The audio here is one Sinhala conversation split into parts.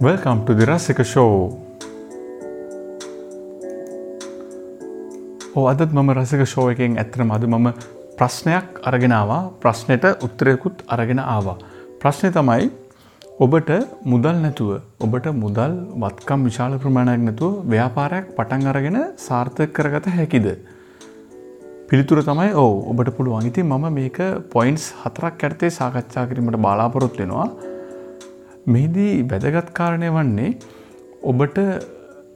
Welcome to the Rasika Show. ඕ අදත් මම රසික ෂෝ එකෙන් ඇත්තන මද මම ප්‍රශ්නයක් අරගෙනවා ප්‍රශ්නයට උත්තරයකුත් අරගෙන ආවා. ප්‍රශ්නය තමයි ඔබට මුදල් නැතුව ඔබට මුදල් වත්කම් විශාල ප්‍රමාණයක් නැතුව ව්‍යාපාරයක් පටන් අරගෙන සාර්ථක කරගත හැකිද. පිළිතුර තමයි ඕ ඔබට පුළුවන් ඉති මම මේක පොයින්ස් හතරක් ඇර්තේ සාකච්ඡා කිරීමට බලාපොරොත් වෙනවා. මෙහිදී වැදගත් කාරණය වන්නේ ඔබට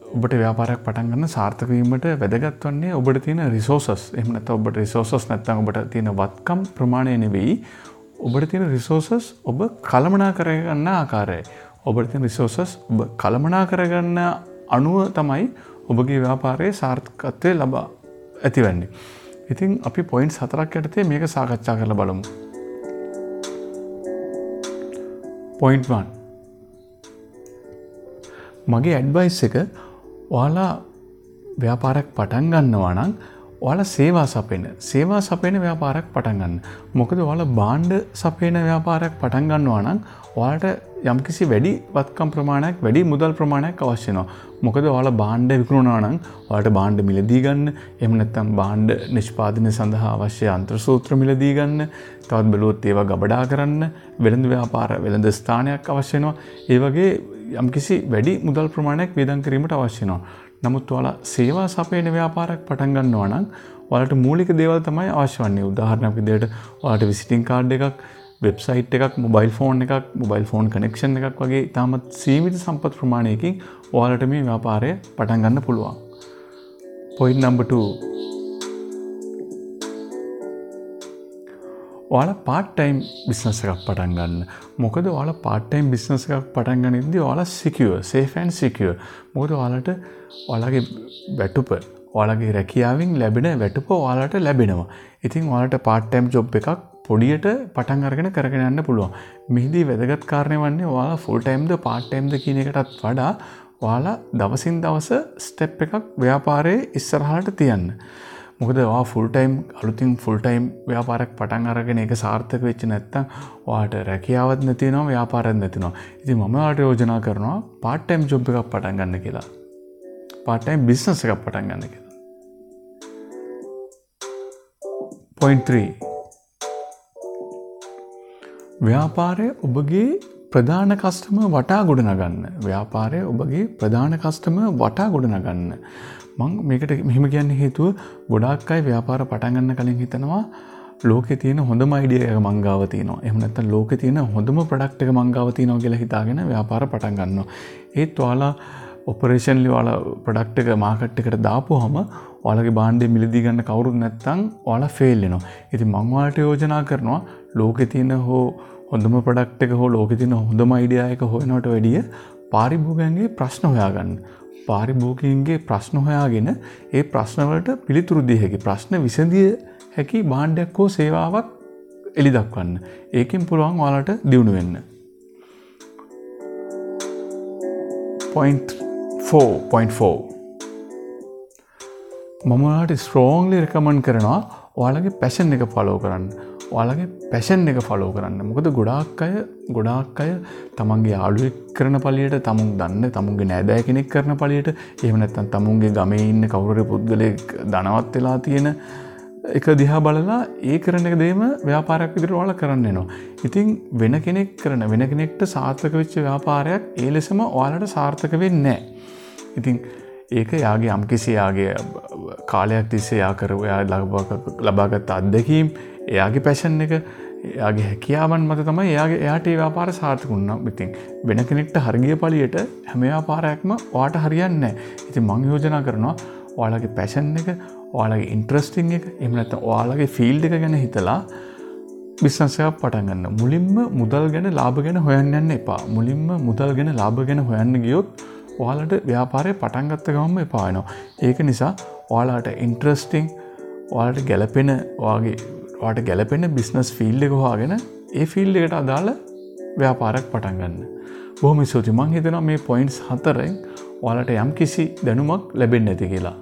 ඔබට ව්‍යාපාරයක් පටන්ගන්න සාර්ථකවීමට වැදගත් වන්නේ ඔබට තියෙන රිසෝසස් එමනත ඔබට රිසෝසස් නැත්තන් ඔබට තියෙන වත්කම් ප්‍රමාණය නෙවෙයි ඔබට තියෙන රිසෝසස් ඔබ කළමනා කරගන්න ආකාරය ඔබට තියෙන රිසෝසස් ඔබ කළමනා කරගන්න අනුව තමයි ඔබගේ ව්‍යාපාරයේ සාර්ථකත්වය ලබා ඇතිවන්නේ. ඉතින් අපි පොයින්ට් සතරක් ඇටතේ මේක සාකච්ඡා කරල බලමු. පොයින්ට් 1 මගේ ඇඩ්බයිස් එක ඔයාලා ව්‍යාපාරයක් පටන් ගන්නවා නම් ඔයාල සේවා සපෙන සේවා සපේන ව්‍යාපාරයක් පටන්ගන්න මොකද ඔයාල බාණ්ඩ සපේන ව්‍යාපාරයක් පටන් ගන්නවා නම් ඔයාට යම්කිසි වැඩි වත්කම් ප්‍රමාණයක් වැඩි මුදල් ප්‍රමාණයක් අවශ්‍යනවා මොකද ඔයාල බාණ්ඩ විකරුණානං ඔයාට බාණ්ඩ මිලදී ගන්න එමනත්තම් බාණ්ඩ නිෂ්පාදනය සඳහා අවශ්‍ය අන්ත්‍ර සූත්‍ර මිලදී ගන්න තවත් බලුවොත් ඒවා ගබඩා කරන්න වෙළඳ ව්‍යාපාර වෙළඳ ස්ථානයක් අවශ්‍යනවා ඒ වගේ යම්කිසි වැඩි මුදල් ප්‍රමාණයක් වේදන් කිරීමට අවශ්‍යනවා. නමුත් ඔයාලා සේවා සපයන ව්‍යාපාරයක් පටන් ගන්නවා නම් ඔයාලට මූලික දේවල් තමයි අවශ්‍ය වන්නේ. උදාහරණයක් විදිහට ඔයාලට විසිටින් කාඩ් එකක්, වෙබ්සයිට් එකක්, මොබයිල් ෆෝන් එකක්, මොබයිල් ෆෝන් කනෙක්ෂන් එකක් වගේ ඉතාමත් සීමිත සම්පත් ප්‍රමාණයකින් ඔයාලට මේ ව්‍යාපාරය පටන් ගන්න පුළුවන්. පොයින්ට් නම්බර් 2 ඔයාල පාට්ටයිම් බිස්නස එකක් පටන් ගන්න. මොකද ඔයාල පාට්ටයිම් බිස්නස එකක් පටන් ගනින්ද ඔයාල සිකියව සේෆන් සිකියව මොකද ඔයාලට ඔයාලගේ වැටුප ඔයාලගේ රැකියාවෙන් ලැබෙන වැටුප ඔයාලට ලැබෙනවා. ඉතින් ඔයාලට පාට්ටයිම් ජොබ් එකක් පොඩියට පටන් අරගෙන කරගෙන යන්න පුළුවන්. මෙහිදී වැදගත් කාරණය වන්නේ ඔයාලා ෆුල්ටයිම්ද පාට්ටයිම්ද කියන එකටත් වඩා ඔයාලා දවසින් දවස ස්ටෙප් එකක් ව්‍යාපාරයේ ඉස්සරහට තියන්න. මොකද වා ෆුල්ටයිම් අලුතින් ෆුල්ටයිම් ව්‍යාපාරක් පටන් අරගෙන එක සාර්ථක වෙච්ච නැත්තම් වාට රැකියාවත් නැතිනවා ව්‍යාපාරත් නැතිනවා ඉති මමවාට යෝජනා කරනවා පාට්ටයිම් ජොබ් එකක් පටන් ගන්න කියලා. පාටයිම් බිස්නස එකක් පටන් ගන්න කියලා. පොයින්් 3 ව්‍යාපාරය ඔබගේ ප්‍රධාන කස්ටම වටා ගොඩනගන්න ව්‍යාපාරය ඔබගේ ප්‍රධාන කස්ටම වටා ගොඩනගන්න මං මේකට මෙහෙම කියන්න හේතුව ගොඩක් අයි ව්‍යාපාර පටන්ගන්න කලින් හිතනවා ලෝක තියෙන හොඳ මයිඩිය මංගාව තියනවා එහමනත්ත ලෝක තියෙන හොඳම ප්‍රඩක්්ක මංගාව තියනෝ කියලා හිතාගෙන ව්‍යාපාර පටන් ගන්න. ඒත් වාලා ඔපරේෂන්ලි වාල ප්‍රඩක්්ක මාකට්කට දාපු හම ඔයාලගේ බාණ්ඩේ මිලදී ගන්න කවුරුත් නැත්තං ඔයාලා ෆෙල්ලෙනවා. ඉති මංවාට යෝජනා කරනවා ලෝකෙ තියෙන හෝ හොඳම ප්‍රඩක්්ක හෝ ලෝක තින හොඳම අයිඩියයක හොයනට වැඩිය පාරිභෝගයන්ගේ ප්‍රශ්න හොයාගන්න. පාරිභෝගීන්ගේ ප්‍රශ්න හොයාගෙන ඒ ප්‍රශ්නවලට පිළිතුරුදිය හැකි ප්‍රශ්න විසඳිය හැකි බාණ්ඩයක් හෝ සේවාවක් එලි දක්වන්න. ඒකින් පුළුවන් වාලට දියුණු වෙන්න. පොයින්්4 මමලාට ස්ට්‍රෝන්ලි රකමන් කරනවා ඔයාලගේ පැෂන් එක පලෝ කරන්න ඔයාලගේ පැෂන් එක ෆලෝ කරන්න මොකද ගොඩාක් අය ගොඩාක් අය තමන්ගේ ආඩුවක් කරන පලියට තමුන් දන්න තමුන්ගේ නෑදෑ කෙනෙක් කරන පලියට එහමනැත්තන් තමුන්ගේ ගමේ ඉන්න කවුර පුද්ගලෙක් ධනවත් වෙලා තියෙන එක දිහා බලලා ඒ කරන එක දේම ව්‍යාපාරයක් විදිර වාල කරන්නවා. ඉතින් වෙන කෙනෙක් කරන වෙන කෙනෙක්ට සාර්ථක වෙච්ච ව්‍යාපාරයක් ඒ ලෙසම ඔයාලට සාර්ථක වෙන්නේ. ඉතින් ඒක යාගේ යම්කිසියාගේ කාලයක් තිස්සේ යා කර ඔයා ලබාගත් අත්දැකීම් එයාගේ පැෂන් එක එයාගේ හැකියාවන් මත තමයි එයාගේ එයාට ව්‍යාපාර සාර්ථකුන්න ඉතින් වෙන කෙනෙක්ට හරගිය පලියට හැමයාපාරයක්ම වාට හරියන්න ඉති මං යෝජනා කරනවා ඔයාලගේ පැෂන් එක ඔයාලගේ ඉන්ට්‍රස්ටිං එක එමනත ඔයාලගේ ෆිල්ඩ එක ගැන හිතලා බිස්සන්සයක් පටන්ගන්න මුලින්ම මුදල් ගැන ලාභ ගැන හොයන්න යන්න එපා. මුලින්ම මුදල් ගැන ලාභ ගැන හොයන්න ගියොත් ඔයාලට ව්‍යාපාරය පටන්ගත්ත ගමම එපායනවා ඒක නිසා ඔයාලාට ඉන්ට්‍රස්ටිං ඔයාලට ගැලපෙන වගේ වාට ගැලපෙන බිස්නස් ෆිල්ඩ එක හවාගෙන ඒ ෆිල්ඩ එකට අදාළ ව්‍යාපාරක් පටන්ගන්න. බොහොම සූති මං හිතන මේ පොයින්ස් හතරෙන් ඔයාලට යම් කිසි දැනුමක් ලැබෙන් නැති කියලා.